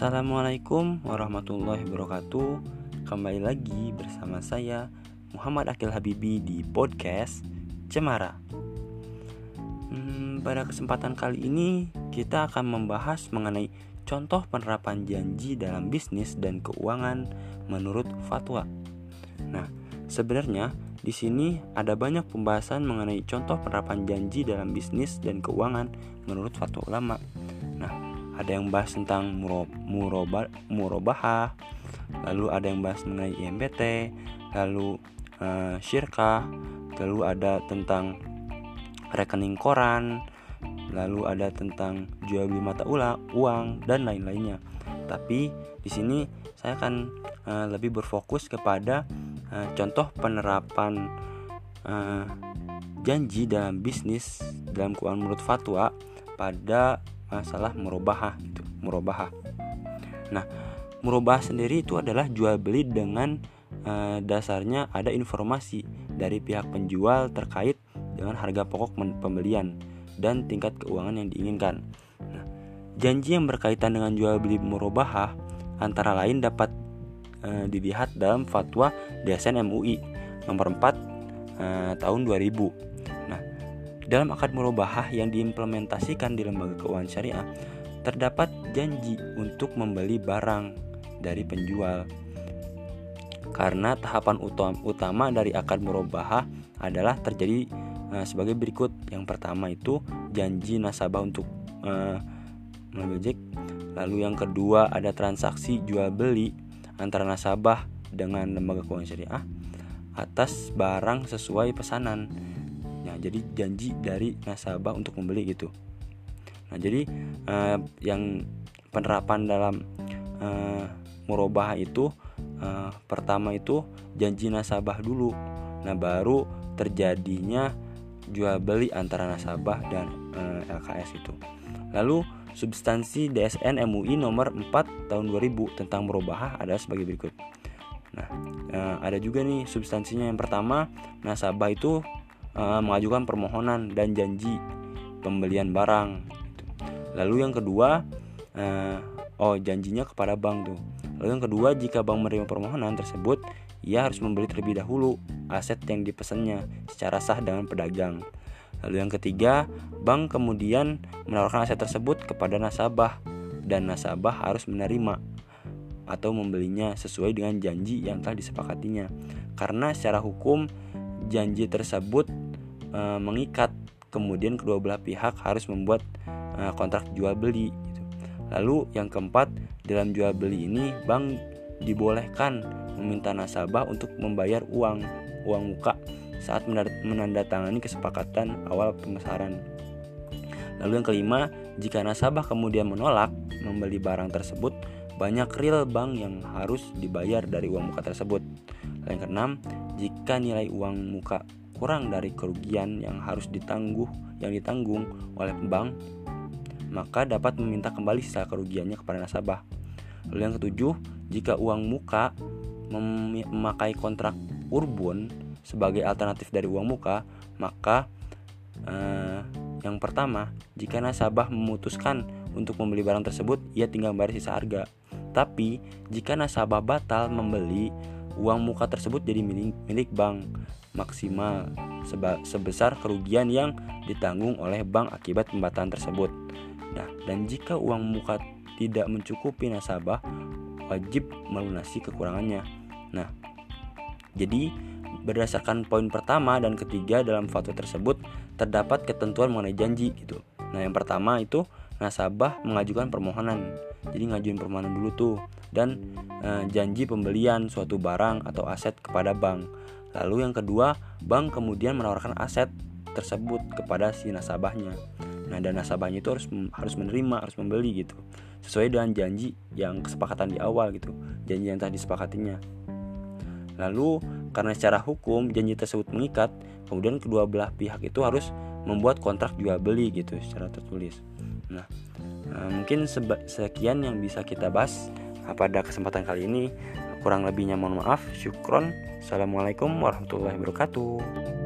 Assalamualaikum warahmatullahi wabarakatuh. Kembali lagi bersama saya Muhammad Akil Habibi di podcast Cemara. Hmm, Pada kesempatan kali ini kita akan membahas mengenai contoh penerapan janji dalam bisnis dan keuangan menurut fatwa. Nah sebenarnya di sini ada banyak pembahasan mengenai contoh penerapan janji dalam bisnis dan keuangan menurut fatwa ulama ada yang bahas tentang muroba, murobahah lalu ada yang bahas mengenai IMBT lalu uh, syirkah lalu ada tentang rekening koran lalu ada tentang jual beli mata uang dan lain-lainnya. Tapi di sini saya akan uh, lebih berfokus kepada uh, contoh penerapan uh, janji dalam bisnis dalam keuangan menurut fatwa pada masalah murabahah itu murabahah nah murabahah sendiri itu adalah jual beli dengan uh, dasarnya ada informasi dari pihak penjual terkait dengan harga pokok pembelian dan tingkat keuangan yang diinginkan. Nah, janji yang berkaitan dengan jual beli murabahah antara lain dapat uh, dilihat dalam fatwa DSN MUI nomor 4 uh, eh, tahun 2000 dalam akad murabahah yang diimplementasikan di lembaga keuangan syariah, terdapat janji untuk membeli barang dari penjual. Karena tahapan utama dari akad murabahah adalah terjadi uh, sebagai berikut. Yang pertama itu janji nasabah untuk uh, Lalu yang kedua ada transaksi jual beli antara nasabah dengan lembaga keuangan syariah atas barang sesuai pesanan Nah, jadi janji dari nasabah untuk membeli gitu. Nah, jadi uh, yang penerapan dalam uh, itu uh, pertama itu janji nasabah dulu. Nah, baru terjadinya jual beli antara nasabah dan uh, LKS itu. Lalu substansi DSN MUI nomor 4 tahun 2000 tentang murabahah ada sebagai berikut. Nah, ada juga nih substansinya yang pertama, nasabah itu uh, mengajukan permohonan dan janji pembelian barang. Lalu yang kedua, uh, oh janjinya kepada bank tuh. Lalu yang kedua, jika bank menerima permohonan tersebut, ia harus membeli terlebih dahulu aset yang dipesannya secara sah dengan pedagang. Lalu yang ketiga, bank kemudian menawarkan aset tersebut kepada nasabah dan nasabah harus menerima atau membelinya sesuai dengan janji yang telah disepakatinya. Karena secara hukum janji tersebut e, mengikat kemudian kedua belah pihak harus membuat e, kontrak jual beli gitu. lalu yang keempat dalam jual beli ini bank dibolehkan meminta nasabah untuk membayar uang uang muka saat menandatangani kesepakatan awal pemesaran. Lalu yang kelima, jika nasabah kemudian menolak membeli barang tersebut, banyak real bank yang harus dibayar dari uang muka tersebut. Yang keenam, jika nilai uang muka kurang dari kerugian yang harus ditangguh yang ditanggung oleh bank, maka dapat meminta kembali sisa kerugiannya kepada nasabah. Lalu yang ketujuh, jika uang muka mem memakai kontrak urbun sebagai alternatif dari uang muka, maka eh, yang pertama, jika nasabah memutuskan untuk membeli barang tersebut, ia tinggal membayar sisa harga. Tapi, jika nasabah batal membeli, uang muka tersebut jadi milik, milik bank maksimal sebesar kerugian yang ditanggung oleh bank akibat pembatalan tersebut. Nah, dan jika uang muka tidak mencukupi nasabah, wajib melunasi kekurangannya. Nah, jadi berdasarkan poin pertama dan ketiga dalam fatwa tersebut terdapat ketentuan mengenai janji gitu. Nah, yang pertama itu nasabah mengajukan permohonan. Jadi ngajuin permohonan dulu tuh dan e, janji pembelian suatu barang atau aset kepada bank. Lalu yang kedua, bank kemudian menawarkan aset tersebut kepada si nasabahnya. Nah, dan nasabahnya itu harus harus menerima, harus membeli gitu. Sesuai dengan janji yang kesepakatan di awal gitu, janji yang telah disepakatinya. Lalu karena secara hukum janji tersebut mengikat, kemudian kedua belah pihak itu harus membuat kontrak jual beli gitu secara tertulis. Nah, mungkin sekian yang bisa kita bahas pada kesempatan kali ini. Kurang lebihnya mohon maaf. Syukron. Assalamualaikum warahmatullahi wabarakatuh.